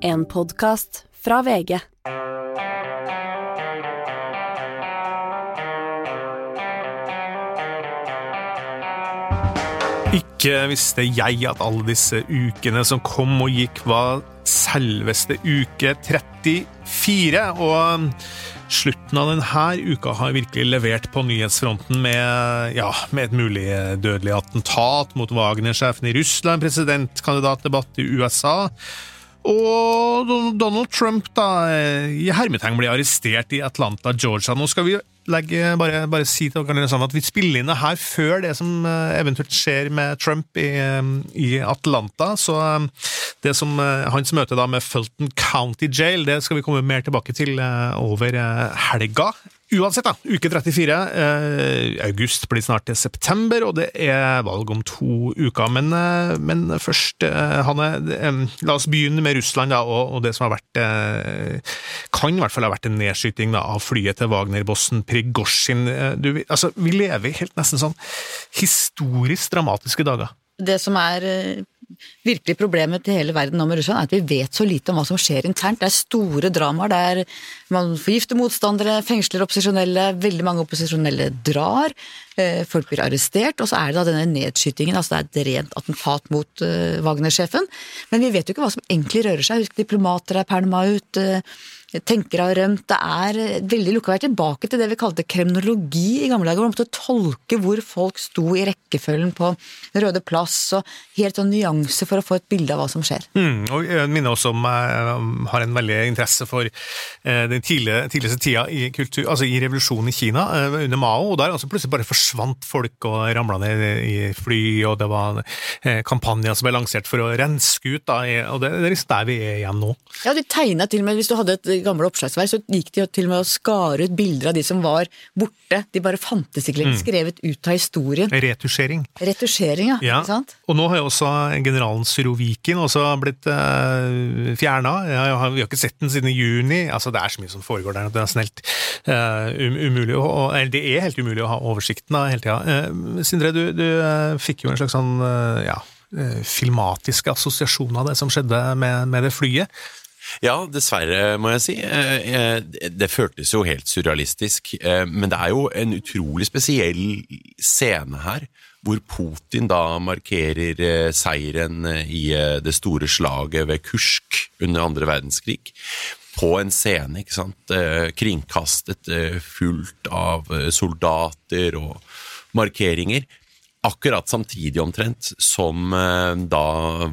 En podkast fra VG. Ikke visste jeg at alle disse ukene som kom og gikk, var selveste uke 34. Og slutten av denne uka har virkelig levert på nyhetsfronten med, ja, med et mulig dødelig attentat mot Wagner-sjefen i Russland, presidentkandidatdebatt i USA. Og Donald Trump, da, i hermetegn blir arrestert i Atlanta, Georgia. Nå skal vi legge, bare, bare, si til dere at vi spiller inn det her før det som eh, eventuelt skjer med Trump i, eh, i Atlanta. Så eh, det som hans møte da med Fulton County Jail, det skal vi komme mer tilbake til over helga. Uansett, da. Uke 34. Eh, august blir snart til september, og det er valg om to uker. Men, eh, men først, eh, Hanne, eh, la oss begynne med Russland da, og, og, det som har vært eh, Kan i hvert fall ha vært en nedskyting da, av flyet til Wagner-bossen Prigozjin. Eh, altså, vi lever i helt nesten sånn historisk dramatiske dager. Det som er virkelig problemet til hele verden nå med Russland, er at vi vet så lite om hva som skjer internt. Det er store dramaer der man forgifter motstandere, fengsler opposisjonelle, veldig mange opposisjonelle drar. Eh, folk blir arrestert, og så er det da denne nedskytingen, altså det er et rent attentat mot uh, Wagner-sjefen. Men vi vet jo ikke hva som egentlig rører seg. Husk, diplomater er pælma ut. Tenkere har rømt. Det er veldig lukka. Vi er tilbake til det vi kalte kremnologi i gamle dager. Man måtte tolke hvor folk sto i rekkefølgen på Røde plass, og helt sånn nyanse for å få et bilde av hva som skjer. Mm, og jeg minner også om jeg har en veldig interesse for eh, den tidlige, tidligste tida i, kultur, altså i revolusjonen i Kina eh, under Mao, og der altså plutselig bare forsvant folk og ramla ned i fly, og det var eh, kampanjer som ble lansert for å renske ut, da, og det, det er liksom der vi er igjen nå. Ja, de tegna til og med, hvis du hadde et gamle oppslagsverk, så gikk de til og med å skare ut bilder av de som var borte. De bare fantes ikke lenger. Mm. Skrevet ut av historien. Retusjering. Retusjering, ja. ja. Sant? Og nå har jo også generalen Surovikin også blitt uh, eh, fjerna. Vi har ikke sett den siden juni. Altså, det er så mye som foregår der at det er snelt uh, umulig å, Eller det er helt umulig å ha oversikten da, hele tida. Uh, Sindre, du, du uh, fikk jo en slags sånn ja, filmatiske assosiasjon av det som skjedde med, med det flyet. Ja, dessverre, må jeg si. Eh, eh, det føltes jo helt surrealistisk. Eh, men det er jo en utrolig spesiell scene her, hvor Putin da markerer seieren i det store slaget ved Kursk under andre verdenskrig. På en scene, ikke sant. Kringkastet, fullt av soldater og markeringer akkurat samtidig omtrent som da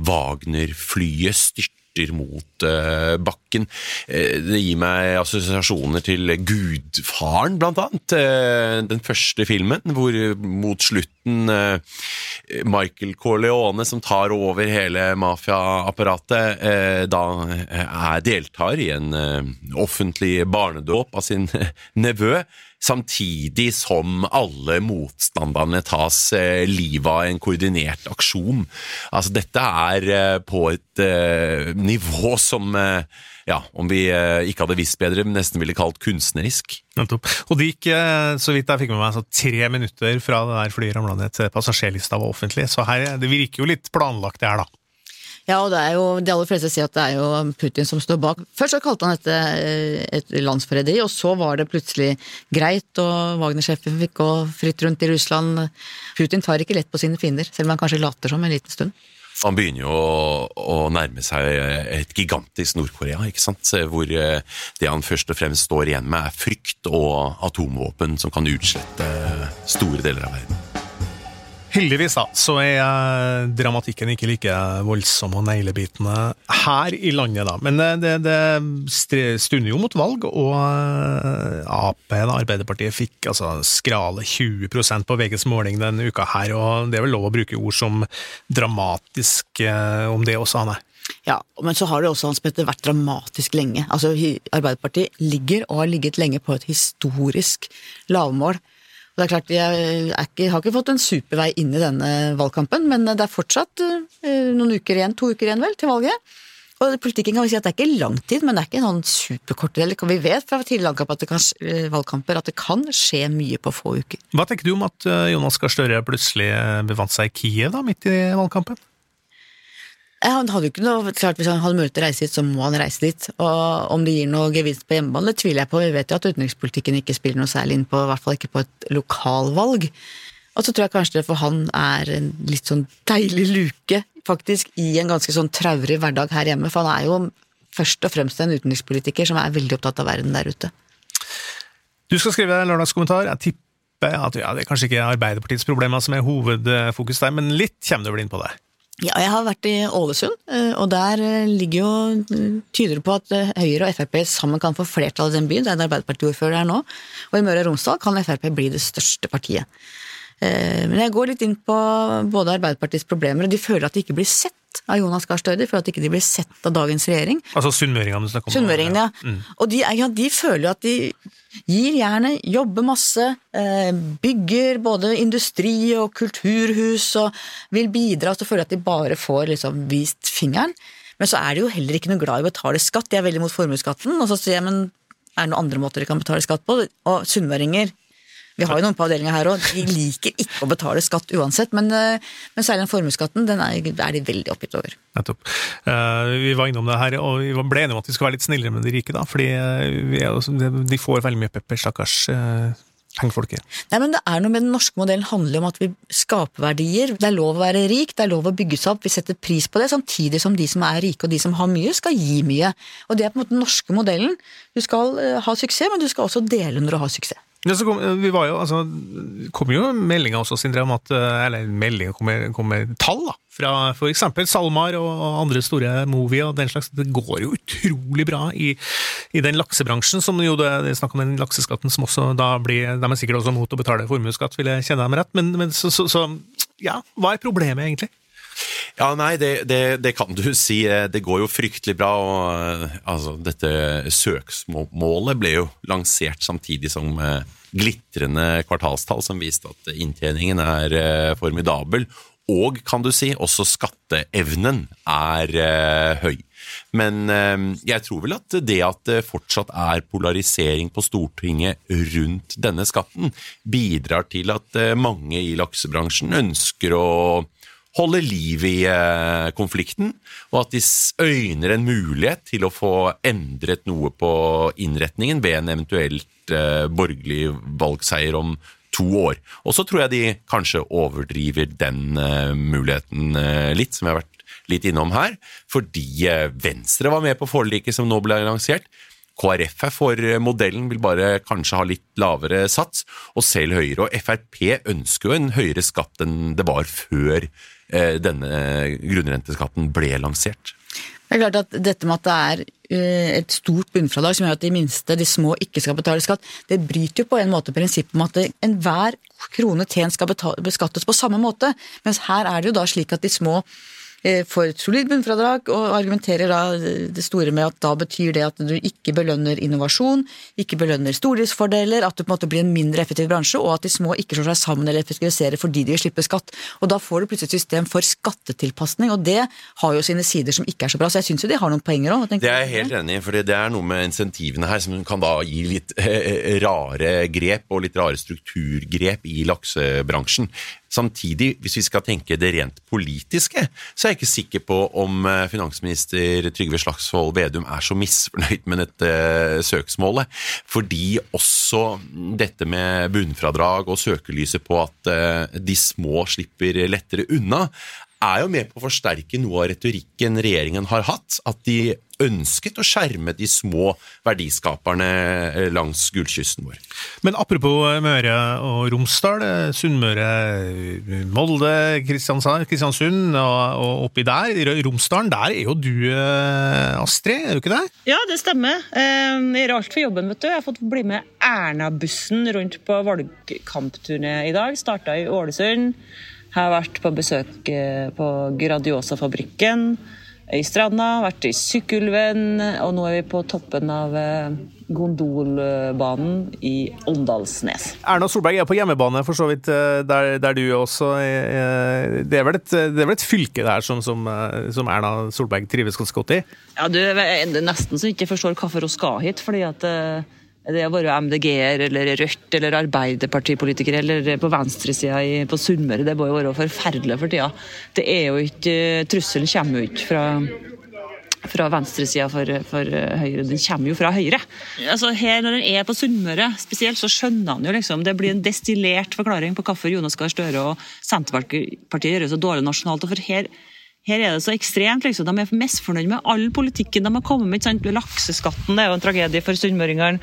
Wagner-flyet styrter styrter mot uh, bakken. Uh, det gir meg assosiasjoner til Gudfaren, blant annet. Uh, den første filmen, hvor mot slutten Michael Corleone, som tar over hele mafiaapparatet, da er deltar i en offentlig barnedåp av sin nevø samtidig som alle motstanderne tas eh, livet av en koordinert aksjon. Altså, dette er eh, på et eh, nivå som ja, om vi ikke hadde visst bedre, nesten ville kalt kunstnerisk. Nettopp. Og det gikk, så vidt jeg fikk med meg, så tre minutter fra det der flyet ramla ned til passasjerlista var offentlig. Så her, det virker jo litt planlagt, det her, da. Ja, og det er jo, de aller fleste sier at det er jo Putin som står bak. Først så kalte han dette eh, et landsforræderi, og så var det plutselig greit, og Wagner-sjefen fikk gå fritt rundt i Russland. Putin tar ikke lett på sine fiender, selv om han kanskje later som en liten stund. Han begynner jo å, å nærme seg et gigantisk Nord-Korea, ikke sant? hvor eh, det han først og fremst står igjen med, er frykt og atomvåpen som kan utslette store deler av verden. Heldigvis da, så er dramatikken ikke like voldsom og neglebitende her i landet, da. Men det, det stunder jo mot valg, og eh, Ap, Arbeiderpartiet, fikk altså skrale 20% på VGs måling denne uka her, og det er vel lov å bruke ord som dramatisk eh, om det også, Hanne? Ja, men så har det også Hans Petter vært dramatisk lenge. Altså, Arbeiderpartiet ligger og har ligget lenge på et historisk lavmål. Det er klart, Jeg ikke, har ikke fått en supervei inn i denne valgkampen, men det er fortsatt eh, noen uker igjen, to uker igjen vel, til valget. Og politikken kan vi si at Det er ikke lang tid, men det er ikke en sånn superkort del. Vi vet fra tidligere at, det kan, eh, valgkamper at det kan skje mye på få uker. Hva tenker du om at eh, Jonas Gahr Støre plutselig befant seg i Kiev da, midt i valgkampen? Han hadde jo ikke noe, klart Hvis han hadde mulighet til å reise dit, så må han reise dit. Og om det gir noe gevinst på hjemmebane, det tviler jeg på. Vi vet jo at utenrikspolitikken ikke spiller noe særlig inn på, i hvert fall ikke på et lokalvalg. Og så tror jeg kanskje det for han er en litt sånn deilig luke, faktisk, i en ganske sånn traurig hverdag her hjemme. For han er jo først og fremst en utenrikspolitiker som er veldig opptatt av verden der ute. Du skal skrive en lørdagskommentar. Jeg tipper at ja, det er kanskje ikke Arbeiderpartiets problemer som er hovedfokus der, men litt kommer du vel inn på det? Ja, jeg har vært i Ålesund, eh, og der eh, ligger jo eh, tyder det på at Høyre og Frp sammen kan få flertall i den byen. Det er en Arbeiderparti-ordfører der nå. Og i Møre og Romsdal kan Frp bli det største partiet. Men jeg går litt inn på både Arbeiderpartiets problemer, og de føler at de ikke blir sett av Jonas Gahr Støre, for at de ikke blir sett av dagens regjering. Altså sunnmøringene du snakker om? Sunnmøringene, ja. Mm. Og de, ja, de føler jo at de gir jernet, jobber masse, eh, bygger både industri og kulturhus og vil bidra, så føler de at de bare får liksom vist fingeren. Men så er de jo heller ikke noe glad i å betale skatt, de er veldig mot formuesskatten. Og så sier jeg, men er det noen andre måter de kan betale skatt på? Og sunnmøringer vi har jo noen på avdelinga her òg, de liker ikke å betale skatt uansett, men, eh, men særlig den formuesskatten, den er, er, de veldig oppgitt over. Nettopp. Uh, vi var innom det her, og vi ble enige om at vi skal være litt snillere med de rike, da, fordi uh, de får veldig mye pepper, stakkars. Pengefolket. Nei, men det er noe med Den norske modellen handler om at vi skaper verdier. Det er lov å være rik, det er lov å bygge seg opp, vi setter pris på det, samtidig som de som er rike og de som har mye, skal gi mye. Og Det er på en måte den norske modellen. Du skal ha suksess, men du skal også dele når du har suksess. Ja, kom, vi var jo, altså, kom jo meldinger også, Sindre, om at eh, Eller meldinger kommer, kommer tall da, fra f.eks. SalMar og andre store Movi og den slags. Det går jo utrolig bra i, i den laksebransjen, som jo det, det er snakk om den lakseskatten som også da blir De er sikkert også mot å betale formuesskatt, vil jeg kjenne dem rett, men, men så, så, så ja, hva er problemet egentlig? Ja, nei, det, det, det, kan du si. Det går jo fryktelig bra. og altså, Dette søksmålet ble jo lansert samtidig som eh, glitrende kvartalstall som viste at inntjeningen er eh, formidabel. Og kan du si, også skatteevnen er høy. Men jeg tror vel at det at det fortsatt er polarisering på Stortinget rundt denne skatten, bidrar til at mange i laksebransjen ønsker å holde liv i eh, konflikten, og at de øyner en mulighet til å få endret noe på innretningen ved en eventuelt eh, borgerlig valgseier om to år. Og så tror jeg de kanskje overdriver den eh, muligheten litt, som jeg har vært litt innom her, fordi Venstre var med på forliket som nå ble lansert. KrF er for modellen, vil bare kanskje ha litt lavere sats, og selv Høyre og Frp ønsker jo en høyere skatt enn det var før denne grunnrenteskatten ble lansert? Det er klart at Dette med at det er eh, et stort bunnfradrag som gjør at de minste, de små, ikke skal betale skatt, det bryter jo på en måte prinsippet om at enhver krone tjent skal beskattes på samme måte. Mens her er det jo da slik at de små Eh, får et solid bunnfradrag, og argumenterer da det store med at da betyr det at du ikke belønner innovasjon, ikke belønner stordriftsfordeler, at du på en måte blir en mindre effektiv bransje, og at de små ikke slår seg sammen eller effektiviserer fordi de vil slippe skatt. Og Da får du plutselig et system for skattetilpasning, og det har jo sine sider som ikke er så bra. Så jeg syns jo de har noen poenger òg. Det er jeg helt enig i, for det er noe med insentivene her som kan da gi litt eh, rare grep og litt rare strukturgrep i laksebransjen. Samtidig, hvis vi skal tenke det rent politiske, så er jeg ikke sikker på om eh, finansminister Trygve Slagsvold Vedum er så misfornøyd med dette eh, søksmålet. Fordi også dette med bunnfradrag og søkelyset på at eh, de små slipper lettere unna, er jo med på å forsterke noe av retorikken regjeringen har hatt. At de ønsket å skjerme de små verdiskaperne eh, langs gullkysten vår. Men apropos Møre og Romsdal, eh, Sunnmøre, Molde, Kristiansund og, og oppi der, Romsdalen, der er jo du, eh, Astrid, er du ikke det? Ja, det stemmer. Jeg gjør alt for jobben, vet du. Jeg har fått bli med Erna-bussen rundt på valgkampturné i dag. Starta i Ålesund. Har vært på besøk eh, på Gradiosa-fabrikken i Stranda, vært i Sykkylven, og nå er vi på toppen av eh, gondolbanen i Åndalsnes. Erna Solberg er på hjemmebane, for så vidt, eh, der, der du også er. Det er, vel et, det er vel et fylke der som, som, som, Erna Solberg trives ganske godt i? Ja, du, det er nesten så jeg ikke forstår hvorfor hun skal hit. fordi at det å være MDG-er eller Rødt eller Arbeiderpartipolitiker eller på venstresida på Sunnmøre, det må jo være forferdelig for tida. Det er jo ikke, Trusselen kommer jo ikke fra fra venstresida for, for, Høyre. Den kommer jo fra Høyre. Altså her Når den er på Sunnmøre spesielt, så skjønner han jo liksom Det blir en destillert forklaring på hvorfor Jonas Gahr Støre og Senterpartiet gjør det så dårlig nasjonalt. og for her her er det så ekstremt. liksom. De er mest fornøyd med all politikken de har kommet med. Sant? Lakseskatten det er jo en tragedie for sunnmøringene.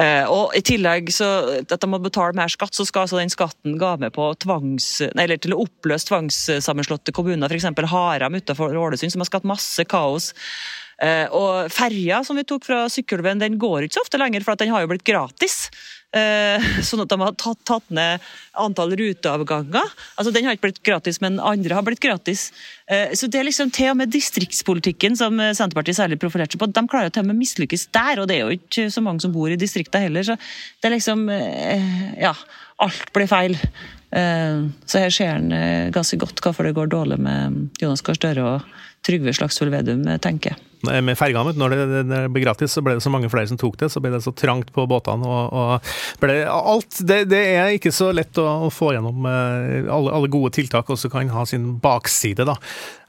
Eh, og I tillegg så at de må betale mer skatt, så skal altså den skatten ga med på tvangs, eller til å oppløse tvangssammenslåtte kommuner, f.eks. Haram utenfor Ålesund, som har skapt masse kaos. Eh, og ferja som vi tok fra Sykkylven, den går ikke så ofte lenger, for den har jo blitt gratis. Eh, sånn at de har tatt, tatt, ned antall ruteavganger. Altså, Den har ikke blitt gratis, men andre har blitt gratis. Eh, så det er liksom til og med distriktspolitikken, som Senterpartiet særlig profilerte seg på, de klarer til og med mislykkes der. Og det er jo ikke så mange som bor i distrikta heller, så det er liksom Ja, alt blir feil. Så her ser en ganske godt hvorfor det går dårlig med Jonas Gahr Støre og Trygve Slagsvold Vedum, tenker jeg med ferga. Når det, det, ble gratis, så ble det så mange flere som tok det. Så ble det så trangt på båtene. og, og ble, alt, det, det, er ikke så lett å, å få gjennom uh, alle, alle, gode tiltak, også kan ha sin bakside. da.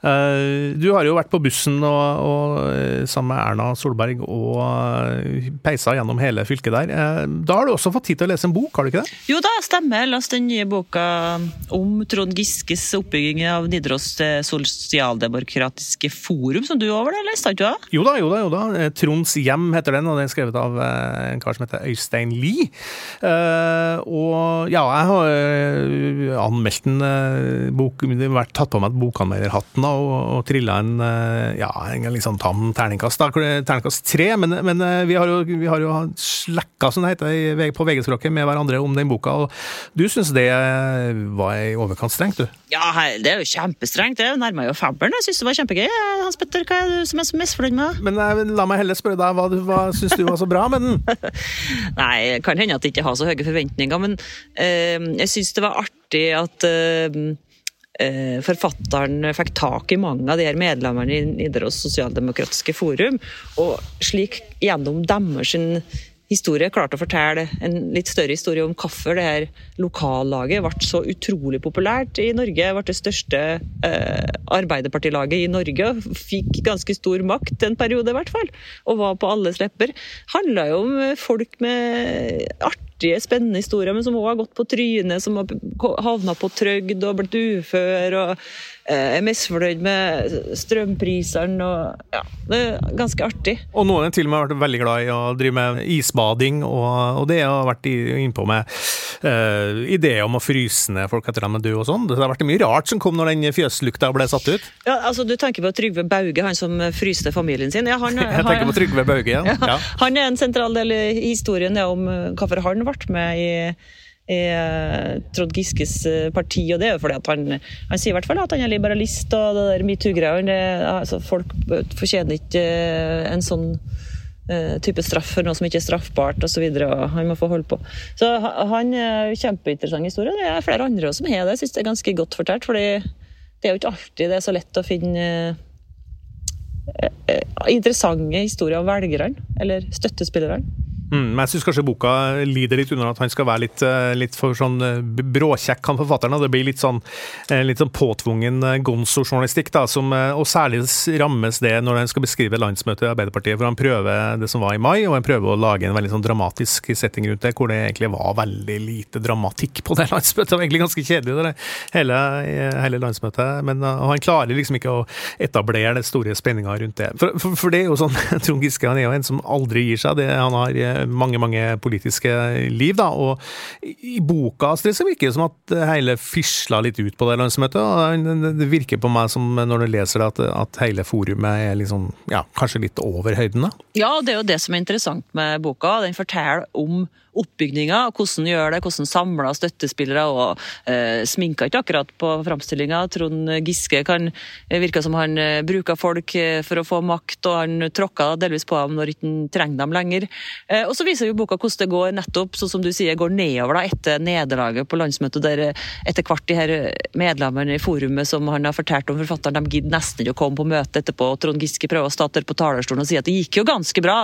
Uh, du har jo vært på bussen og, og, eh, sammen med Erna Solberg og peisa gjennom hele fylket der. da har du også fått tid til å lese en bok, har du ikke det? Jo da, stemmer. Jeg leste den nye boka om Trond Giskes oppbygging av Nidaros sosialdemokratiske forum, som du òg var der, leste? Ikke det? Jo da, jo da. jo da. Eh, Tronds hjem heter den, og den er skrevet av eh, en kar som heter Øystein Lie. Uh, og ja, jeg har anmeldt en bok, vært tatt på meg bokanmelderhatten og, og trilla en ja, en liksom tam terningkast, da, terningkast tre. Men, men vi har jo, vi har jo slekka, som det heter på VG-språket, med hverandre om den boka. og Du syns det var i overkant strengt, du? Ja, det er jo kjempestrengt. Det nærmer jo femmeren. Jeg syns det var kjempegøy. Hans Petter, hva er det som er så misfornøyd med? Men nei, la meg heller spørre deg, hva, hva syns du var så bra med den? Nei, kan hende at jeg ikke har så høye forventninger, men øh, jeg syns det var artig at øh, forfatteren fikk tak i mange av de her medlemmene i Nidaros sosialdemokratiske forum, og slik gjennom deres historie klarte å fortelle en litt større historie om hvorfor det her lokallaget ble så utrolig populært i Norge. Ble det største eh, arbeiderpartilaget i Norge. Fikk ganske stor makt en periode, i hvert fall. Og var på alles lepper. Handla jo om folk med artige, spennende historier, men som òg har gått på trynet, som har havna på trygd og blitt ufør. og Eh, er misfornøyd med strømprisene og ja, det er ganske artig. Og noen har til og med vært veldig glad i å drive med isbading, og, og det har vært innpå med uh, ideer om å fryse ned folk etter dem er døde og sånn. Det har vært mye rart som kom når den fjøslukta ble satt ut. Ja, altså Du tenker på Trygve Bauge, han som fryste familien sin? Ja, han, Jeg tenker på Trygve Bauge, ja. ja. Han er en sentral del i historien ja, om hvorfor han ble med i i Trond Giskes eh, parti, og det er jo fordi at han, han sier i hvert fall at han er liberalist, og det der metoo-greiene. altså Folk fortjener ikke eh, en sånn eh, type straff for noe som ikke er straffbart, osv. Han må få holde på. Så han er kjempeinteressant historie. Det er flere andre som har det. Jeg syns det er ganske godt fortalt. fordi det er jo ikke alltid det er så lett å finne interessante historier om velgerne, eller støttespillerne. Mm, men jeg syns kanskje boka lider litt under at han skal være litt, eh, litt for sånn eh, bråkjekk, han forfatteren. Det blir litt sånn, eh, litt sånn påtvungen gonzo-journalistikk, da, som, og særlig rammes det når han skal beskrive landsmøtet i Arbeiderpartiet. For han prøver det som var i mai, og han prøver å lage en veldig sånn dramatisk setting rundt det, hvor det egentlig var veldig lite dramatikk på det landsmøtet. Det var egentlig ganske kjedelig, det, hele, hele landsmøtet. Men han klarer liksom ikke å etablere det store spenninga rundt det. For, for, for, det er jo sånn, Trond Giske han er jo en som aldri gir seg. Det, han har mange mange politiske liv. da, og I boka Astrid, så virker det som at hele fisla litt ut på det landsmøtet. Det virker på meg som når du leser det, at, at hele forumet er liksom, ja, kanskje litt over høyden? da? Ja, det er jo det som er interessant med boka. Den forteller om oppbygninga, hvordan gjør det, hvordan samler støttespillere, og eh, sminka ikke akkurat på framstillinga. Trond Giske kan eh, virke som han eh, bruker folk eh, for å få makt, og han tråkka delvis på dem når han ikke trenger dem lenger. Eh, og så viser jo boka hvordan det går nettopp, sånn som du sier, går nedover da, etter nederlaget på landsmøtet, der etter hvert de her medlemmene i forumet som han har fortalt om forfatteren, de gidder nesten ikke å komme på møte etterpå. og Trond Giske prøver å stå på talerstolen og si at det gikk jo ganske bra.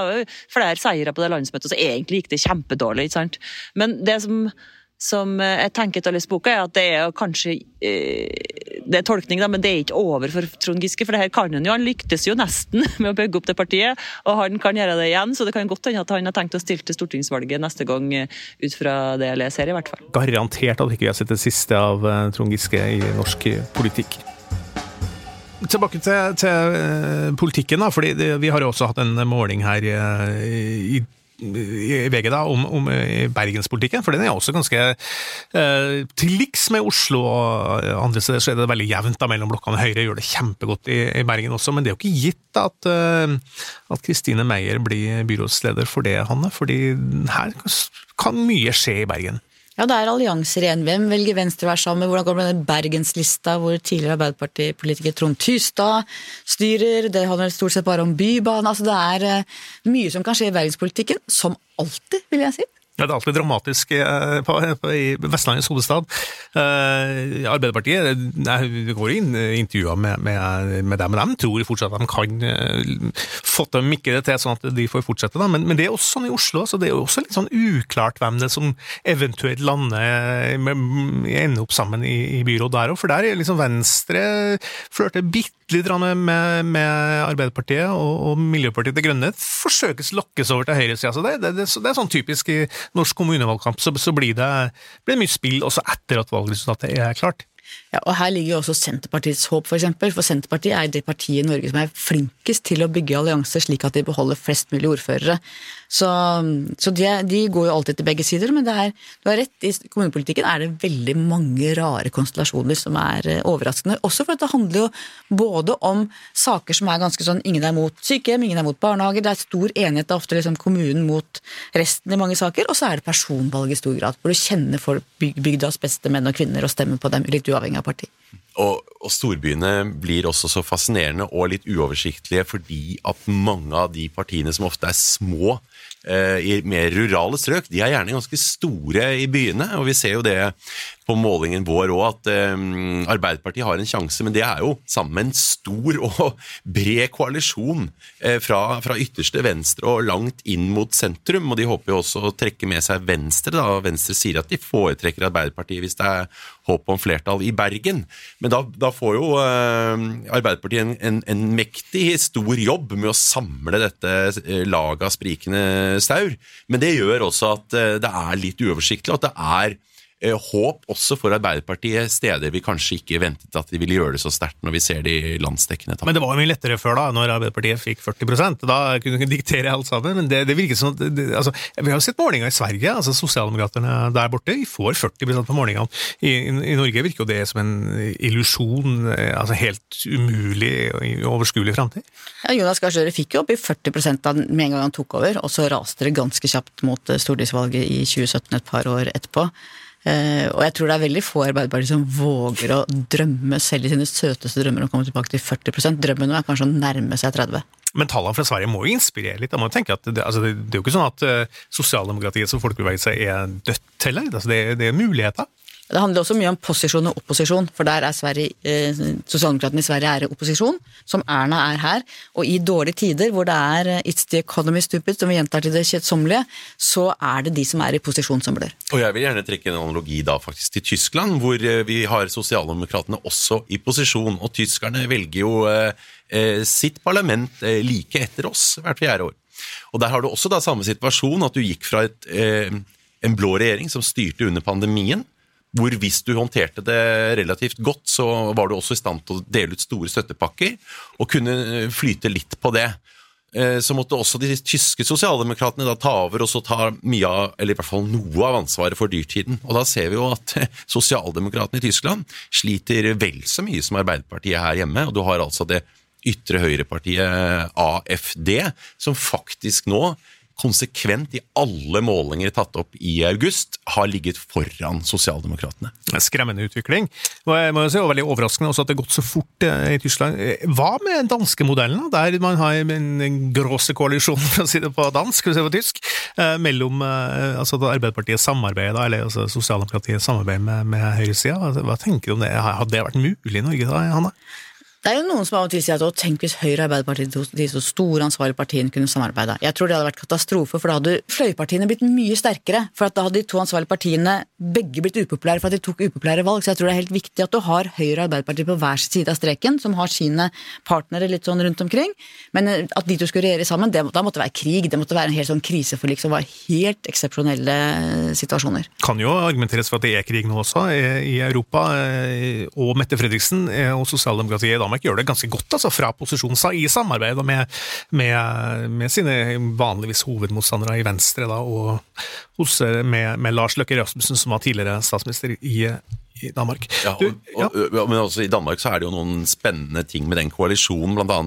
Flere seire på det landsmøtet, så egentlig gikk det kjempedårlig. ikke sant? Men det som som jeg tenker til å lese boka, er at det er kanskje eh, Det er tolkning, da, men det er ikke over for Trond Giske. For det her kan han jo. Han lyktes jo nesten med å bygge opp det partiet, og han kan gjøre det igjen. Så det kan godt hende at han har tenkt å stille til stortingsvalget neste gang, eh, ut fra det jeg leser i hvert fall. Garantert at vi ikke har sett det siste av Trond Giske i norsk politikk. Tilbake til, til politikken, da, fordi vi har jo også hatt en måling her i i i VG da, om, om bergenspolitikken, for den er også ganske eh, til liks med Oslo og andre steder, så er det veldig jevnt da mellom blokkene. Høyre gjør det kjempegodt i, i, Bergen også, men det er jo ikke gitt at at Kristine Meyer blir byrådsleder for det, Hanne, fordi her kan mye skje i Bergen. Ja, det er allianser igjen. Hvem velger Venstre å være sammen med? Hvordan går det med den Bergenslista hvor tidligere Arbeiderpartipolitiker Trond Tystad styrer? Det handler stort sett bare om Bybanen. Altså, det er uh, mye som kan skje i bergenspolitikken. Som alltid, vil jeg si. Ja, Det er alltid dramatisk eh, på, på, i Vestlandets hovedstad. Eh, Arbeiderpartiet jeg går inn intervjuer med, med, med dem, men de tror fortsatt at de kan få dem ikke det til sånn at de får fortsette. Men, men, det er også sånn i Oslo, så det er jo også litt sånn uklart hvem det som eventuelt lander ender opp sammen i, i byråd der òg. For der er liksom Venstre flørter bitte litt med, med, Arbeiderpartiet, og, og, Miljøpartiet De Grønne forsøkes lokkes over til høyresida. Så det, det, det, det, er sånn typisk i norsk kommunevalgkamp, så, så blir, det, blir det mye spill også etter at valgresultatet er klart. Ja, og Her ligger jo også Senterpartiets håp, f.eks. For, eksempel. for Senterpartiet er det partiet i Norge som er flinkest til å bygge allianser slik at de beholder flest mulig ordførere. Så, så de, de, går jo alltid til begge sider, men det er, du har rett, i kommunepolitikken er det veldig mange rare konstellasjoner som er eh, overraskende. Også for at det handler jo både om saker som er ganske sånn ingen er mot sykehjem, ingen er mot barnehager, det er stor enighet, det er ofte liksom kommunen mot resten i mange saker, og så er det personvalg i stor grad, hvor du kjenner folk bygdas beste menn og kvinner og stemmer på dem litt uavhengig av parti. Og, og, storbyene blir også så fascinerende og litt uoversiktlige fordi at mange av de partiene som ofte er små eh, i mer rurale strøk, de er gjerne ganske store i byene. Og vi ser jo det på målingen vår òg at um, Arbeiderpartiet har en sjanse, men det er jo sammen med en stor og bred koalisjon eh, fra, fra, ytterste venstre og langt inn mot sentrum. Og de håper jo også å trekke med seg Venstre. da, Venstre sier at de foretrekker Arbeiderpartiet hvis det er håp om flertall i Bergen. Men da, da får jo eh, Arbeiderpartiet en, en, en, mektig, stor jobb med å samle dette eh, laget av sprikende staur. Men det gjør også at eh, det er litt uoversiktlig, og at det er håp også for Arbeiderpartiet, steder vi kanskje ikke ventet at de ville gjøre det så sterkt når vi ser de landsdekkende Men det var jo mye lettere før, da, når Arbeiderpartiet fikk 40 Da kunne de diktere alt sammen. Men det, det virket som at det, altså, Vi har jo sett målinger i Sverige. altså Sosialdemokraterne der borte de får 40% på målingene. I, I, I, Norge virker jo det som en illusjon. Eh, altså Helt umulig og overskuelig framtid. Ja, Jonas Gahr Støre fikk jo opp i 40 da med en gang han tok over, og så raste det ganske kjapt mot eh, stortingsvalget i 2017 et par år etterpå. Uh, og jeg tror det er veldig få Arbeiderpartiet som våger å drømme selv i sine søteste drømmer å komme tilbake til 40 Drømmen nå er kanskje å nærme seg 30 men tallene fra Sverige må jo inspirere litt. må tenke at det, altså det, det, er jo ikke sånn at uh, sosialdemokratiet som folkebevegelse er dødt heller. Altså det, det er muligheter. Det handler også mye om posisjon og opposisjon, for der er Sverige, eh, Sosialdemokratene i Sverige er opposisjon, som Erna er her. Og i dårlige tider, hvor det er eh, 'it's the economy stupid', som vi gjentar til det kjedsommelige, så er det de som er i posisjon, som blør. Og jeg vil gjerne trekke en analogi da faktisk til Tyskland, hvor eh, vi har Sosialdemokratene også i posisjon. Og tyskerne velger jo eh, eh sitt parlament eh, like etter oss hvert fjerde år. Og der har du også da samme situasjon, at du gikk fra et, en blå regjering som styrte under pandemien, hvor hvis du håndterte det relativt godt, så var du også i stand til å dele ut store støttepakker og kunne eh, flyte litt på det. Eh, så måtte også de tyske sosialdemokratene ta over og så ta mye av, eller i hvert fall noe av ansvaret for dyrtiden. Og da ser vi jo at sosialdemokratene i Tyskland sliter vel så mye som Arbeiderpartiet her hjemme. Og du har altså det ytre høyrepartiet AFD, som faktisk nå konsekvent i alle målinger tatt opp i august har ligget foran Sosialdemokratene. Skremmende utvikling. Og jeg må jo si, og veldig overraskende også at det har gått så fort eh, i Tyskland. Eh, Hva med danske modellen, der man har en, gråse koalisjon, for å si det på dansk, for å si på tysk, eh, mellom altså Arbeiderpartiet samarbeider, eller altså Sosialdemokratiet samarbeider med, med høyresida? Hva tenker du om det? Hadde det vært mulig i Norge da, Hanne? Det er jo noen som av og til sier at tenk hvis Høyre og Arbeiderpartiet, de så store ansvarlige partiene, kunne samarbeide. Jeg tror det hadde vært katastrofe, for da hadde fløypartiene blitt mye sterkere. For da hadde de to ansvarlige partiene begge blitt upopulære for at de tok upopulære valg. Så jeg tror det er helt viktig at du har Høyre og Arbeiderpartiet på hver side av streken, som har sine partnere litt sånn rundt omkring. Men eh, at de to skulle regjere sammen, det, da måtte det være krig. Det måtte være en helt sånn kriseforlik som var helt eksepsjonelle eh, situasjoner. kan jo argumenteres for at det er krig nå også eh, i Europa, og Mette Fredriksen og sosialdemokratiet i Danmark gjør det ganske godt altså, fra posisjon i samarbeid med, med, med sine vanligvis hovedmotstandere i Venstre, da, og hos, med, med Lars Løkke Rasmussen, som var tidligere statsminister i, i Danmark. Ja, Du, og, og, og, men også I Danmark så er det jo noen spennende ting med den koalisjonen, bl.a.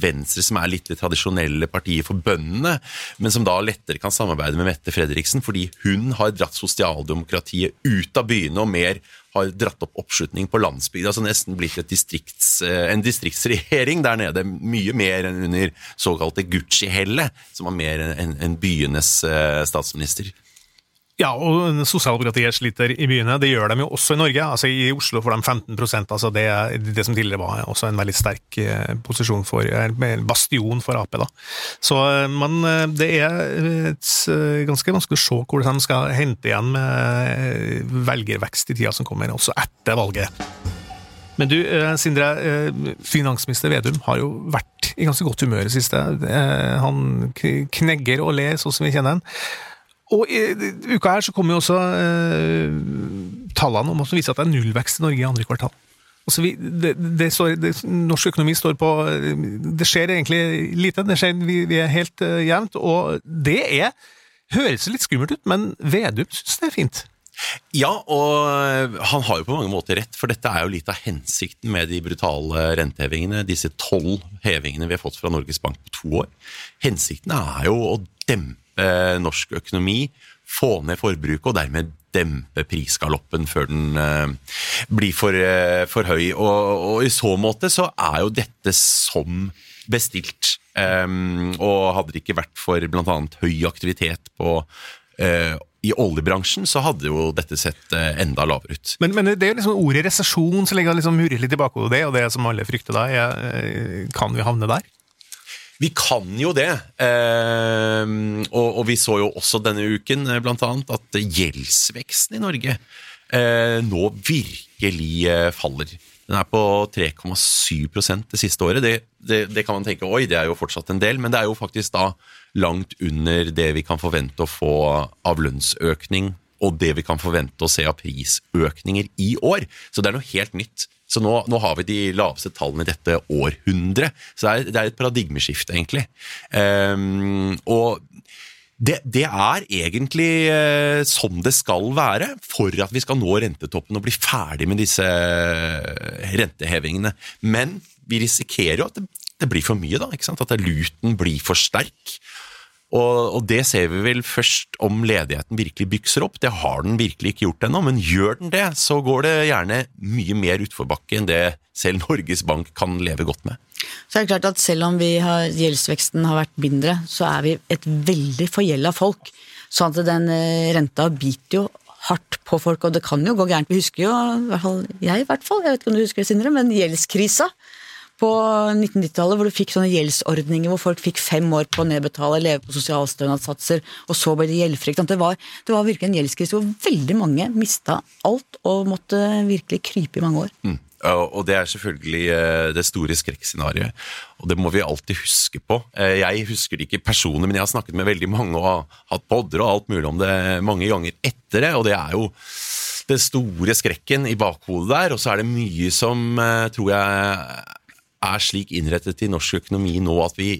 Venstre, som er litt det tradisjonelle partiet for bøndene, men som da lettere kan samarbeide med Mette Fredriksen, fordi hun har dratt sosialdemokratiet ut av byene og mer har dratt opp oppslutning på landsbygda. Altså nesten blitt distrikts, eh, en distriktsregjering der nede. Mye mer enn under såkalte Gucci-hellet, som var mer enn en byenes eh, statsminister. Ja, og sosialdemokratiet sliter i byene. Det gjør de jo også i Norge. Altså I Oslo får de 15% altså det, det som tidligere var også en veldig sterk eh, posisjon for bastion for Ap. da. Så, eh, Men eh, det er ganske vanskelig å se hvordan de skal hente igjen med velgervekst i tida som kommer, også etter valget. Men du, Sindre. Finansminister Vedum har jo vært i ganske godt humør i det siste. Han knegger og ler, sånn som vi kjenner han. Og i uka her så kommer jo også eh, tallene om som viser at det er nullvekst i Norge i andre kvartal. Altså vi, det, det står, det, norsk økonomi står på Det skjer egentlig lite. Det skjer, vi, vi er helt uh, jevnt, og det er høres litt skummelt ut, men Vedum syns det er fint. Ja, og han har jo på mange måter rett, for dette er jo litt av hensikten med de brutale rentehevingene, disse tolv hevingene vi har fått fra Norges Bank på to år. Hensikten er jo å dempe norsk økonomi, få ned forbruket og dermed dempe prisgaloppen før den eh, blir for, eh, for høy. Og, og i så måte så er jo dette som bestilt. Um, og hadde det ikke vært for bl.a. høy aktivitet på eh, i oljebransjen så hadde jo dette sett eh, enda lavere ut. Men, men det er jo liksom ordet resesjon som ligger liksom murer litt i bakhodet, det, og det som alle frykter da, er eh, Kan vi havne der? Vi kan jo det, eh, og, og vi så jo også denne uken eh, blant annet at gjeldsveksten i Norge eh, nå virkelig eh, faller. Den er på 3,7 det siste året. Det, det, det kan man tenke oi, det er jo fortsatt en del, men det er jo faktisk da langt under det vi kan forvente å få av lønnsøkning, og det vi kan forvente å se av prisøkninger i år. Så det er noe helt nytt. Så nå, nå har vi de laveste tallene i dette århundret. Så det er, det er et paradigmeskifte, egentlig. Um, og det, det er egentlig uh, som det skal være for at vi skal nå rentetoppen og bli ferdig med disse eh, rentehevingene. Men vi risikerer jo at det, det blir for mye, da. At luten blir for sterk. Og, og det ser vi vel først om ledigheten virkelig bykser opp. Det har den virkelig ikke gjort ennå, men gjør den det, så går det gjerne mye mer utforbakke enn det selv Norges Bank kan leve godt med. Så er det klart at selv om har, gjeldsveksten har vært mindre, så er vi et veldig forgjelda folk. Sånn at den eh, renta biter jo hardt på folk, og det kan jo gå gærent. Vi husker jo, i hvert fall jeg i hvert fall, jeg vet ikke om du husker det, Sindre, men gjeldskrisa på 1990-tallet, hvor du fikk sånne gjeldsordninger hvor folk fikk fem år på å nedbetale, leve på sosialstønadssatser, og så ble det gjeldfrie. Det var, det var virkelig en gjeldskrise hvor veldig mange mista alt og måtte virkelig krype i mange år. Mm. Og det er selvfølgelig eh, det store skrekkscenarioet, og det må vi alltid huske på. Eh, Jeg husker det ikke personlig, men jeg har snakket med veldig mange og hatt podder og alt mulig om det mange ganger etter det, og det er jo den store skrekken i bakhodet der, og så er det mye som eh, tror jeg er slik innrettet i norsk økonomi nå at vi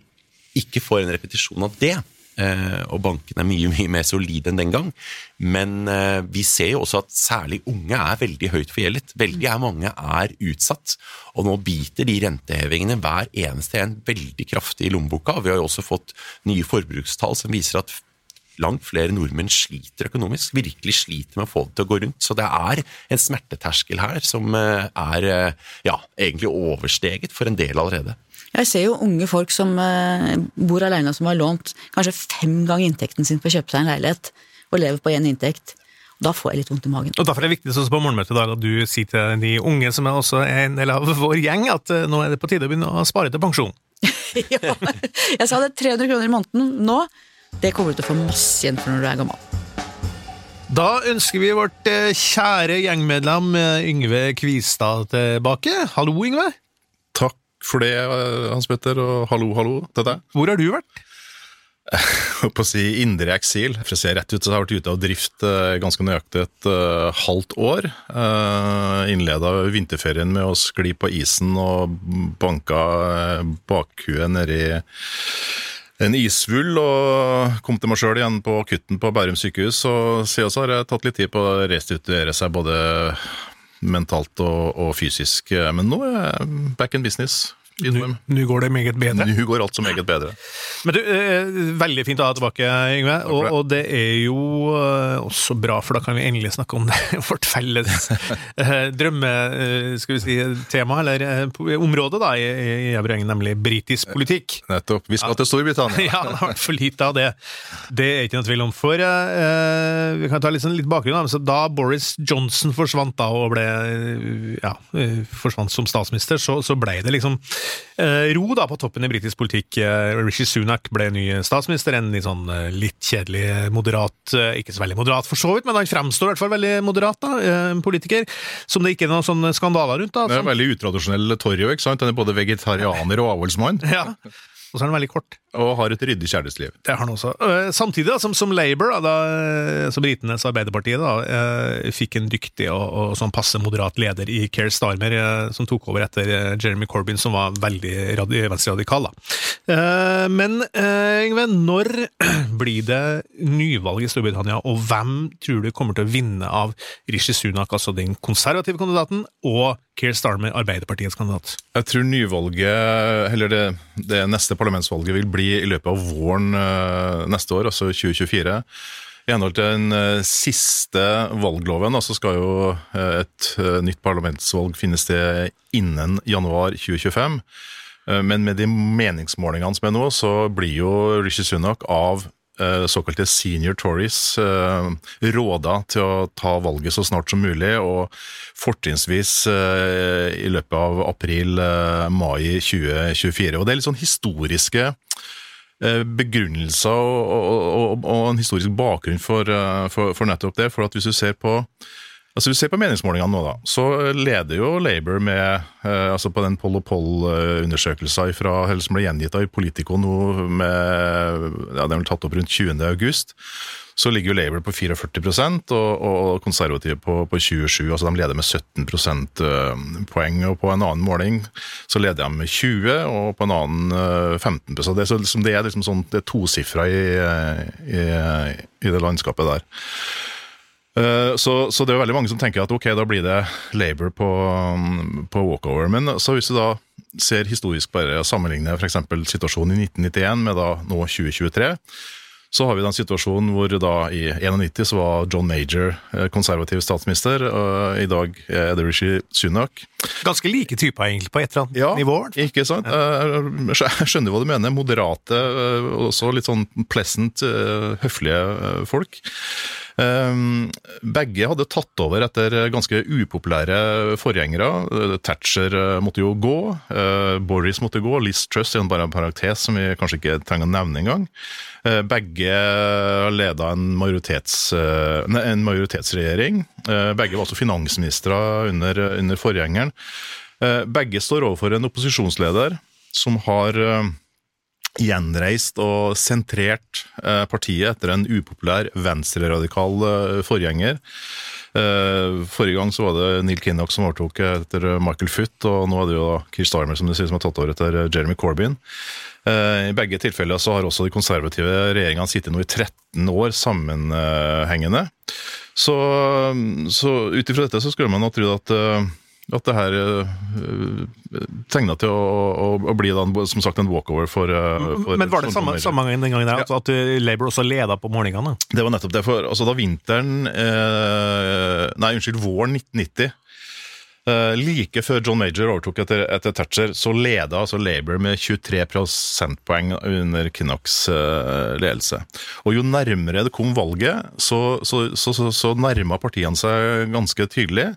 ikke får en repetisjon av det. eh, og bankene er mye mye mer solide enn den gang. Men eh, vi ser jo også at særlig unge er veldig høyt forgjeldet. Veldig mange er utsatt, og nå biter de rentehevingene hver eneste en veldig kraftig i lommeboka. Vi har jo også fått nye forbrukstall som viser at langt flere nordmenn sliter økonomisk, virkelig sliter med å få det til å gå rundt. Så det er en smerteterskel her som eh, er eh, ja, egentlig oversteget for en del allerede. Jeg ser jo unge folk som eh, bor alene og som har lånt kanskje fem ganger inntekten sin for å kjøpe seg en leilighet, og lever på én inntekt. Da får jeg litt vondt i magen. Og Derfor er det viktig sånn på morgenmøtet i dag, at du sier til de unge, som er også en del av vår gjeng, at nå er det på tide å begynne å spare til pensjon. ja, jeg sa det 300 kroner i måneden nå. Det kommer du til å få masse igjen for når du er gammel. Da ønsker vi vårt eh, kjære gjengmedlem eh, Yngve Kvistad tilbake. Hallo, Yngve. Takk for det, eh, Hans Petter, og hallo, hallo til deg. Hvor har du vært? Jeg på å si indre eksil. For å se rett ut, så har jeg vært ute av drift ganske nøyaktig et halvt år. Innleda vinterferien med å skli på isen og banka bakhuet nedi en isvull og kom til meg sjøl igjen på akutten på Bærum sykehus. Og siden så har jeg tatt litt tid på å restituere seg både mentalt og, og fysisk. Men nå er jeg back in business. Nå går det meget bedre. Nå går alt så meget bedre. Men du, eh, Veldig fint å ha deg tilbake, Yngve. Og, og, det er jo eh, også bra, for da kan vi endelig snakke om det, vårt felles eh, drømme, skal vi si, tema, eller område da, i, i gjengen, nemlig britisk politikk. Nettopp. Vi skal ja. til Storbritannia. ja, det har vært for lite av det. Det er ikke noe tvil om. For eh, vi kan ta litt, sånn, litt bakgrunn. Da. da Boris Johnson forsvant da, og ble ja, forsvant som statsminister, så, så ble det liksom Eh, ro da på toppen i britisk politikk. Eh, Rishi Sunak ble ny statsminister. En litt sånn eh, litt kjedelig, moderat Ikke så veldig moderat for så vidt, men han fremstår i hvert fall veldig moderat, da, politiker. Som det ikke er noen sånne skandaler rundt. da. Det er en veldig utradisjonell Torjo, ikke sant? Han er både vegetarianer og avholdsmann. ja. Og så er han veldig kort. Og har et ryddig kjærlighetsliv. Det har han også. Uh, samtidig da, som, som Labour, da, da, som britenes Arbeiderpartiet, da, uh, fikk en dyktig og, og, sånn passe moderat leder i Keir Starmer, uh, som tok over etter Jeremy Corbyn, som var veldig venstreradikal. men Yngve, når blir det nyvalg i Storbritannia, og hvem tror du kommer til å vinne av Rishi Sunak, altså den konservative kandidaten, og Keir Starmer, Arbeiderpartiets kandidat? Jeg tror nyvalget, eller det, det neste parlamentsvalget, vil bli bli i løpet av våren eh, neste år, altså 2024. I henhold til den eh, siste valgloven så skal jo eh, et nytt parlamentsvalg finne sted innen januar 2025. Men med de meningsmålingene som er nå, så blir jo Rishi Sunak av såkalte senior Tories råda til å ta valget så snart som mulig, og fortrinnsvis i løpet av april-mai 2024. Og Det er litt sånn historiske Eh, begrunnelser og, og, og, og, en historisk bakgrunn for, eh, for, for, nettopp det. For at hvis du ser på altså vi ser på meningsmålingene nå, da, så leder jo Labour med eh, altså på den Poll og Poll-undersøkelsen som ble gjengitt av Politico nå med ja, Den ble tatt opp rundt 20. august så ligger jo Labour på 44 og, og konservative på, på, 27 altså De leder med 17 prosentpoeng. og På en annen måling så leder de med 20, og på en annen 15 så Det, så liksom, det er liksom sånn, det er tosifra i, i, i det landskapet der. Eh, så, så, det er veldig mange som tenker at ok, da blir det Labour på, på walkover. Men så hvis du da ser historisk bare sammenligner f.eks. situasjonen i 1991 med da nå 2023, så har vi den situasjonen hvor da i 91 så var John Major eh, konservativ statsminister, og i dag er det Rishi Sunak. Ganske like typer egentlig, på et eller annet ja, nivå? ikke sant. Eh, jeg skjønner hva du mener. Moderate, eh, også litt sånn pleasant, høflige folk. Ehm, begge hadde tatt over etter ganske upopulære forgjengere. Thatcher måtte jo gå, Boris måtte gå, Liz Truss er bare en parentes som vi kanskje ikke trenger å nevne engang. Eh, begge leda en, majoritets, eh, en majoritetsregjering. Eh, begge var også finansministre under, under forgjengeren. Begge står overfor en opposisjonsleder som har gjenreist og sentrert partiet etter en upopulær venstreradikal forgjenger. Eh, forrige gang så var det Neil Kinnock som overtok etter Michael Foot, og nå er det jo da Chris Starmer som sier, som har tatt over etter Jeremy Corbyn. I begge tilfeller så har også de konservative regjeringene sittet nå i 13 år sammenhengende. Så, så ut ifra dette så skulle man ha trodd at at det her uh, tegna til å, å, å, bli da, som sagt en walkover for, uh, for Men var det samme, samme den gangen der, ja. at Labour også leda på målingene? Det var nettopp det. for altså, Da vinteren uh, Nei, unnskyld, våren 1990 eh, Like før John Major overtok etter, etter Thatcher, så leda altså Labour med 23 prosentpoeng under Kinnocks eh, ledelse. Og Jo nærmere det kom valget, så, så, så, så, så nærma partiene seg ganske tydelig.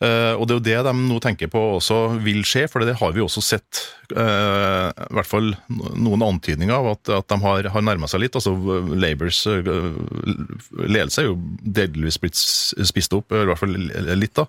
Uh, og det er jo det de nå tenker på også vil skje, for det har vi også sett uh, i hvert fall noen antydninger av at, at de har, har nærma seg litt. altså Labours uh, ledelse er jo delvis blitt spist opp, i hvert fall litt. da.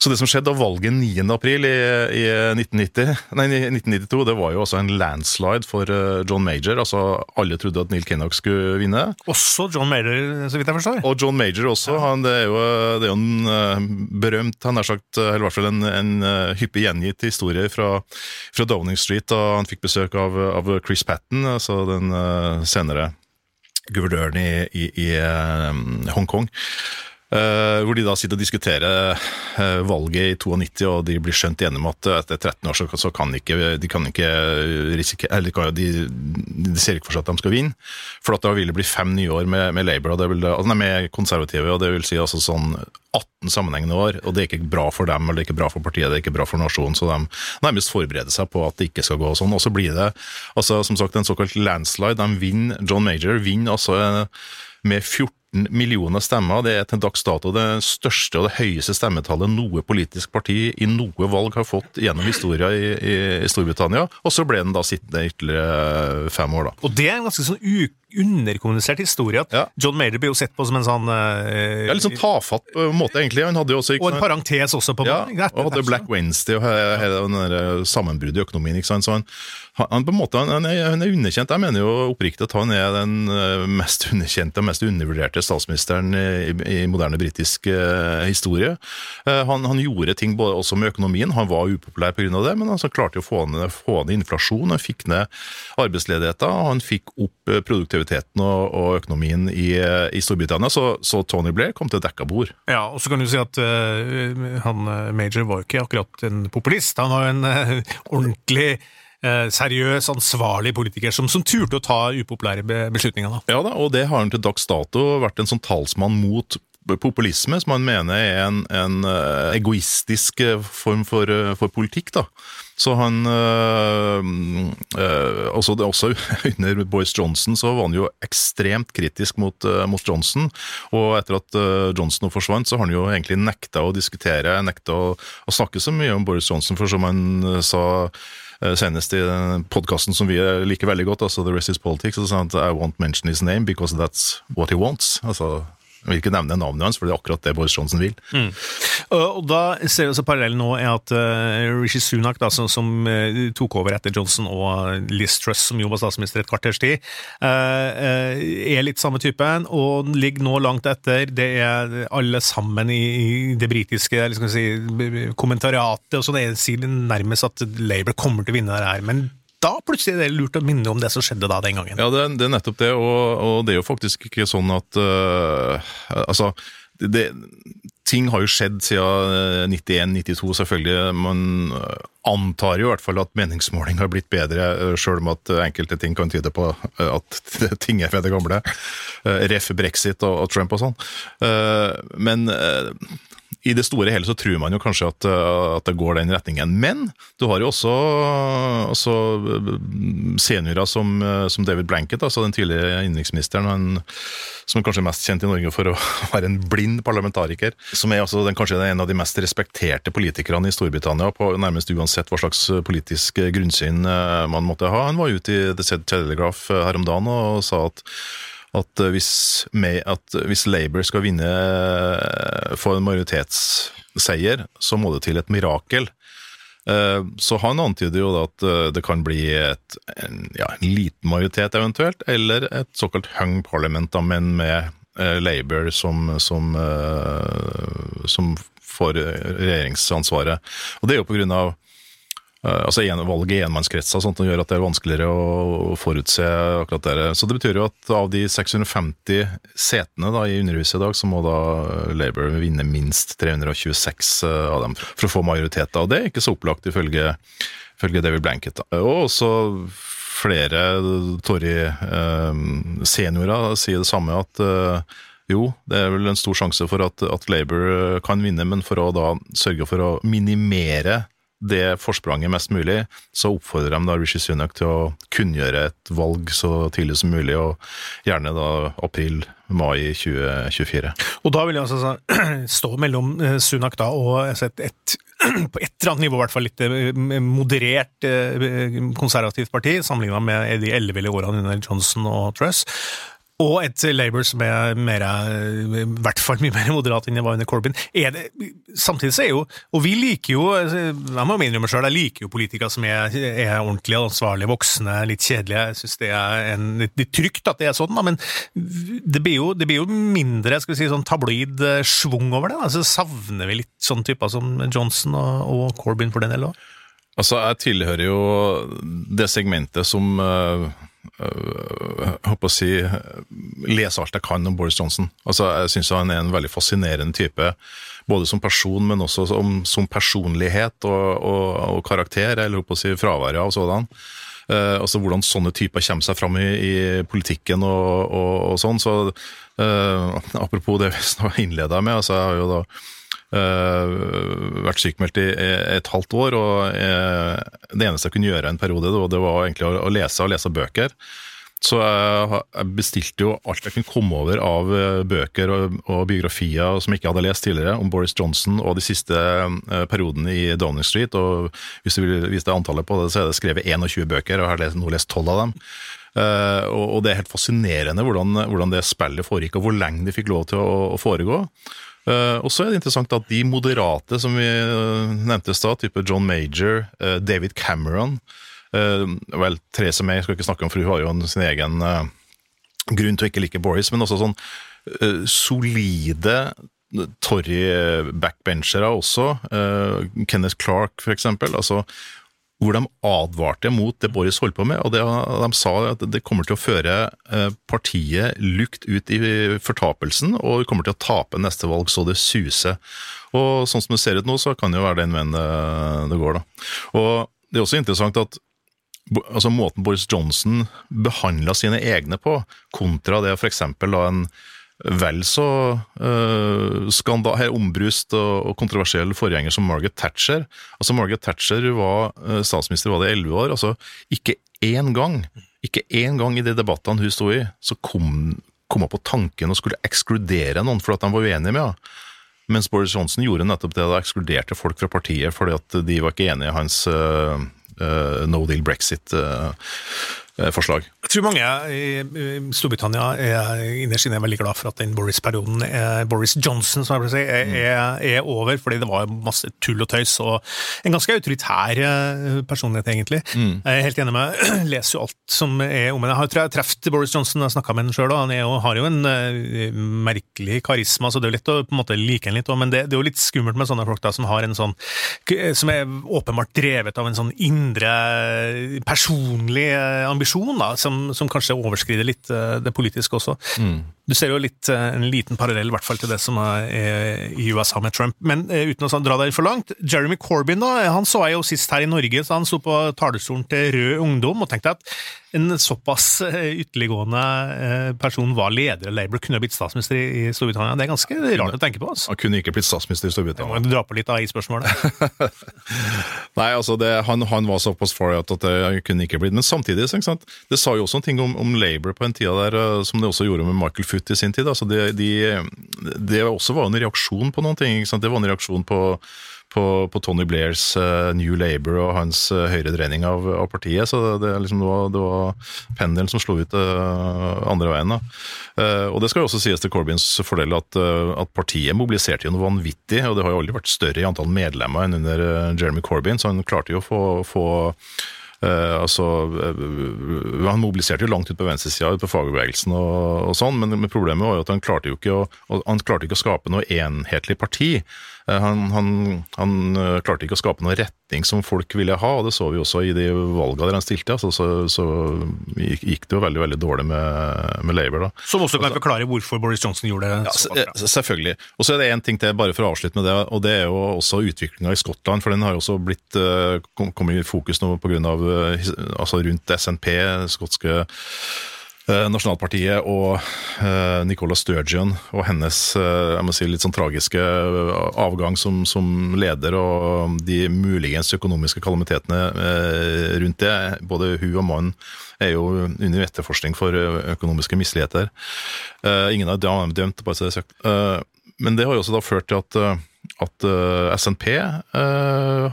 Så det som skjedde av valget 9. april i, i 1990, nei, 1992, det var jo også en landslide for John Major. altså Alle trodde at Neil Kinnock skulle vinne. Også John Major, så vidt jeg forstår. Og John Major også. Han, det, er jo, det er jo en uh, berømt, han har sagt, eller i hvert fall en, en uh, hyppig gjengitt historie fra, fra, Downing Street da han fikk besøk av, av Chris Patten, altså den senere guvernøren i, i, i Hongkong. Uh, hvor de da sitter og diskuterer uh, valget i 92, og de blir skjønt enige om at etter 13 år så, kan kan ikke, de kan ikke risikere Eller de, de, ser ikke for seg at de skal vinne. For da vil det bli fem nye år med, med Labour, og det vil, altså, med konservative, og det vil si altså sånn 18 sammenhengende år. Og det er ikke bra for dem, eller det er ikke bra for partiet, det er ikke bra for nasjonen. Så de nærmest forbereder seg på at det ikke skal gå sånn. Og så blir det altså som sagt en såkalt landslide. De vinner, John Major vinner altså med 14 millioner stemmer. Det er til dags dato det største og det høyeste stemmetallet noe politisk parti i noe valg har fått gjennom historien i, i, i Storbritannia. Og så ble den da sittende ytterligere fem år, da. Og det er en ganske sånn underkommunisert historie. at ja. John Major blir jo sett på som en sånn uh, Ja, Litt sånn tafatt på en måte, egentlig. Han hadde jo også, og en parentes også. på Ja, og hadde Black Wednesday og hele sammenbruddet i økonomien. ikke sant? Så han, han, på en måte, han er, han er, underkjent. Jeg mener jo oppriktig at han er den eh, mest underkjente og mest undervurderte statsministeren i, i moderne britisk uh, historie. Uh, han, han, gjorde ting både også med økonomien. Han var upopulær pga. det, men altså, han klarte å få ned, få ned inflasjon. Han fikk ned arbeidsledigheten. Han fikk opp produktiviteten produktiviteten og, og økonomien i, i, Storbritannia, så, så, Tony Blair kom til dekka bord. Ja, og så kan du si at uh, han eh, Major var ikke akkurat en populist. Han jo en uh, ordentlig seriøs, ansvarlig politiker som, som, turte å ta upopulære beslutninger. Da. Ja da, og det har han til dags dato vært en sånn talsmann mot populisme, som han mener er en, en egoistisk form for, for politikk. da. Så han øh, øh, også, også, under Boris Johnson så var han jo ekstremt kritisk mot, øh, mot Johnson. Og etter at Johnson forsvant, så har han jo egentlig nekta å diskutere, nekta å, å snakke så mye om Boris Johnson, for som han sa senest i podkasten som vi liker veldig godt, altså The Rest Is Politics, og sa at I won't mention his name because that's what he wants. Altså jeg vil ikke nevne navnet hans, for det er akkurat det Boris Johnson vil. Mm. Og da ser vi også Parallellen nå er at uh, Rishi Sunak, da, som, som uh, tok over etter Johnson, og Liz Truss, som jo var statsminister et kvarters tid, uh, er litt samme typen, og ligger nå langt etter. Det er alle sammen i, i det britiske si, kommentariatet, og så det sier nærmest at Labour kommer til å vinne det her. men da plutselig er det lurt å minne om det som skjedde da den gangen. Ja, det, det er nettopp det, og, og, det er jo faktisk ikke sånn at uh, Altså, det, ting har jo skjedd siden 91-92, eh, selvfølgelig. Man antar jo i hvert fall at meningsmåling har blitt bedre, eh, sjøl om at enkelte ting kan tyde på at ting er ved det gamle. Ref brexit og, og Trump og sånn. Men i det store hele så tror man jo kanskje at, eh, at, det går den retningen. Men du har jo også, også eh, seniorer som, eh, som, David Blanket, altså den tidligere innenriksministeren, han, som er kanskje mest kjent i Norge for å være en blind parlamentariker. Som er altså den, kanskje en av de mest respekterte politikerne i Storbritannia, på nærmest uansett hva slags politisk grunnsyn man måtte ha. Han var ute i The Telegraph her om dagen og sa at at eh, hvis, at hvis Labour skal vinne for få en majoritetsseier, så må det til et mirakel. Eh, så han antyder jo at det kan bli et, en, ja, en liten majoritet eventuelt, eller et såkalt hung parliament, men med eh, Labour som, som, eh, som får regjeringsansvaret. Og det er jo på grunn av eh, altså en, valget i enmannskretser sånt, gjør at det er vanskeligere å forutse akkurat det. Så det betyr jo at av de 650 setene da, i Underhuset i dag, så må da Labour vinne minst 326 av dem for å få majoritet. Og det er ikke så opplagt ifølge, ifølge David Blanket. Og også flere Tory-seniorer eh, sier det samme, at eh, jo, det er vel en stor sjanse for at, at Labour kan vinne, men for å da sørge for å minimere det forspranget mest mulig, så oppfordrer de da Rishi Sunak til å kunngjøre et valg så tidlig som mulig, og gjerne da april-mai 2024. Og da vil jeg altså stå mellom eh, Sunak da og et, et, på et eller annet nivå i hvert fall litt eh, moderert eh, konservativt parti, sammenligna med de elleville årene under Johnson og Truss. Og et Labour som er mer, i hvert fall mye mer moderat enn det var under Corbyn. Det, samtidig så er jo Og vi liker jo Jeg må innrømme sjøl, jeg liker jo politikere som er, er ordentlige, ansvarlige, voksne, litt kjedelige. Jeg syns det er en, litt trygt at det er sånn, da, men det blir, jo, det blir jo mindre skal vi si, sånn tabloid eh, schwung over det. Da. Så savner vi litt sånne typer som Johnson og, og Corbyn for den del òg. Altså, jeg tilhører jo det segmentet som uh jeg håper å si lese alt jeg kan om Boris Johnson. Altså, jeg syns han er en veldig fascinerende type, både som person, men også som, som personlighet og, og, og, karakter, eller håper å si fraværet av sådan. Uh, altså Hvordan sånne typer kommer seg fram i, i politikken og, og, sånn. Så uh, apropos det vi innleda med, altså jeg har jo da vært sykemeldt i et halvt år, og uh, det eneste jeg kunne gjøre en periode, det var egentlig å, lese og lese bøker. Så jeg, bestilte jo alt jeg kunne komme over av uh, bøker og, og, biografier som jeg ikke hadde lest tidligere, om Boris Johnson og de siste periodene i Downing Street. og Hvis du vil vise deg antallet på det, så er det skrevet 21 bøker, og jeg har nå lest 12 av dem. Og, det er helt fascinerende hvordan, hvordan det spillet foregikk, og hvor lenge de fikk lov til å foregå. Uh, og så er det interessant at de moderate som vi uh, nevnte i stad, type John Major, uh, David Cameron Vel, Therese May skal ikke snakke om, for hun har jo sin egen grunn til å ikke like Boris, men også sånn solide Torry backbenchere også. Kenneth Clark, for eksempel. Altså, hvor de advarte mot det Boris holdt på med. og det, De sa at det kommer til å føre eh, partiet lukt ut i fortapelsen, og kommer til å tape neste valg så det suser. Og Sånn som det ser ut nå, så kan det jo være den veien det, det går. da. Og Det er også interessant at altså måten Boris Johnson behandla sine egne på, kontra det f.eks. en vel så uh, her ombrust og, og, kontroversiell forgjenger som Margaret Thatcher. Altså Margaret Thatcher var uh, statsminister var det i elleve år. altså Ikke én gang ikke én gang i de debattene hun sto i, så kom, kom hun på tanken å skulle ekskludere noen fordi at de var uenige med henne. Mens Boris Johnson gjorde nettopp det, da ekskluderte folk fra partiet fordi at de var ikke enige i hans uh, no deal brexit. Uh, Eh, forslag. Jeg tror mange i Storbritannia er innerst inne veldig glad for at den Boris-perioden, Boris Johnson som jeg si, er, mm. er, er, over, fordi det var masse tull og tøys og en ganske autoritær eh, personlighet, egentlig. Mm. Jeg er helt enig med leser jo alt som er om henne. Jeg har truffet Boris Johnson jeg snakka med ham sjøl, og han jo, har jo en merkelig karisma, så det er jo lett å på en måte like ham litt, men det, det, er jo litt skummelt med sånne folk da, som har en sånn som er åpenbart drevet av en sånn indre personlig ambisjon ambisjon da, som, som kanskje overskrider litt uh, det politiske også. Mm. Du ser jo litt, uh, en liten parallell i hvert fall til det som er i USA med Trump. Men uh, uten å dra deg for langt, Jeremy Corbyn da, han så jeg jo sist her i Norge, så han sto på talerstolen til Rød Ungdom og tenkte at en såpass ytterliggående person var leder av Labour, kunne blitt statsminister i Storbritannia. Det er ganske rart å tenke på. Altså. Han kunne ikke blitt statsminister i Storbritannia. Du dra på litt av i spørsmålet. Nei, altså det, han, han, var såpass far out at det kunne ikke blitt. Men samtidig, det sa jo også en ting om, om Labour på en tida der, eh, som det også gjorde med Michael Foot i sin tid. Altså det, de, det også var en reaksjon på noen ting. Det var en reaksjon på, på, på Tony Blairs uh, New Labour og hans uh, høyredreining av, av, partiet. Så det, det, liksom, det var, var pendelen som slo ut uh, andre veien. Uh, og det skal jo også sies til Corbyns fordel at, at, partiet mobiliserte jo noe vanvittig. Og det har jo aldri vært større i antall medlemmer enn under Jeremy Corbyn, så han klarte jo å få, få Eh, altså, uh, Han mobiliserte jo langt ut på venstresida, på fagbevegelsen og, og sånn, men, men, problemet var jo at han klarte jo ikke å, han klarte ikke å skape noe enhetlig parti. Uh, han, han, han, klarte ikke å skape noen retning som folk ville ha, og det så vi også i de valgene der han stilte. Altså, så, så, gikk det jo veldig veldig dårlig med, med Labour. da. Som også kan altså, forklare hvorfor Boris Johnson gjorde det? Ja, selvfølgelig. Og så er det én ting til, bare for å avslutte med det, og det er jo også utviklinga i Skottland. For den har jo også blitt kommet i fokus nå pga. altså rundt SNP, skotske Eh, Nasjonalpartiet og eh, Nicola Sturgeon og hennes eh, si, litt sånn tragiske avgang som, som leder, og de muligens økonomiske kalamitetene rundt det. Både hun og mannen er jo under etterforskning for økonomiske misligheter. Ingen er dømt, bare så det er sagt. Men det har jo også da ført til at, at SNP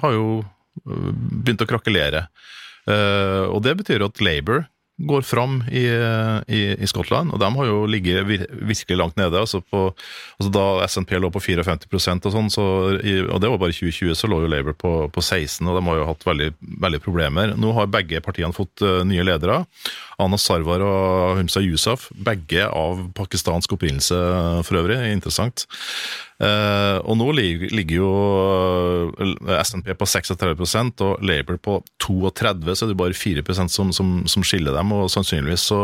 har jo begynt å krakelere. Og det betyr at Labour går fram i, i, i, Skottland, og de har jo ligget virkelig langt nede. altså, på, altså Da SNP lå på 54% og sånn, så, og det var bare 2020, så lå jo Labour på, på 16 og de har jo hatt veldig, veldig problemer. Nå har begge partiene fått uh, nye ledere. Anna Sarwar og Humsa Yousaf, begge av pakistansk opprinnelse for øvrig. Interessant. Uh, og nå ligger jo uh, SNP på 36% og Labour på 32, så er det bare 4 som, som, som, skiller dem. Og sannsynligvis så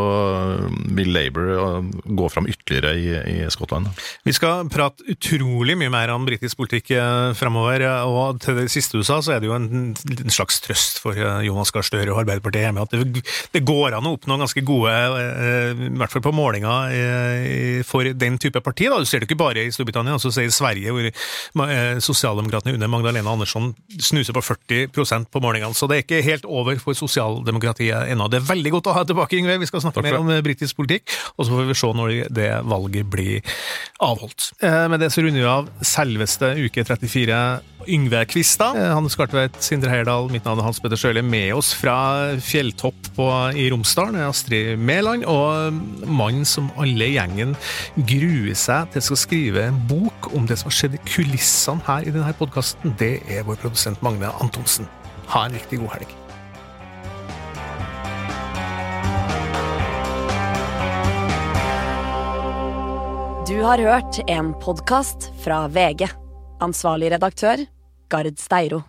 vil Labour gå fram ytterligere i, i, Skottland. Vi skal prate utrolig mye mer om britisk politikk fremover, og til det siste du sa, så er det jo en, en slags trøst for Jonas Gahr Støre og Arbeiderpartiet hjemme at det, det, går an å oppnå ganske gode, i hvert fall på målinger, for den type parti. Da. Du ser det ikke bare i Storbritannia. altså i Sverige, hvor eh, sosialdemokratene under Magdalena Andersson snuser på 40% på målingene. Så det er ikke helt over for sosialdemokratiet ennå. Det er veldig godt å ha tilbake, Yngve. Vi skal snakke mer om eh, britisk politikk, og så får vi se når det valget blir avholdt. Eh, med det så runder vi av selveste uke 34. Yngve Kvistad, Hanne Skartveit, Sindre Heyerdahl, mitt navn er Hans Petter Sjøli. Med oss fra fjelltopp på, i Romsdalen er Astrid Mæland, og mannen som alle i gjengen gruer seg til skal skrive en bok om det som har skjedd i kulissene her i denne podkasten, det er vår produsent Magne Antonsen. Ha en riktig god helg. Du har hørt en podkast fra VG. Ansvarlig redaktør, Gard Steiro.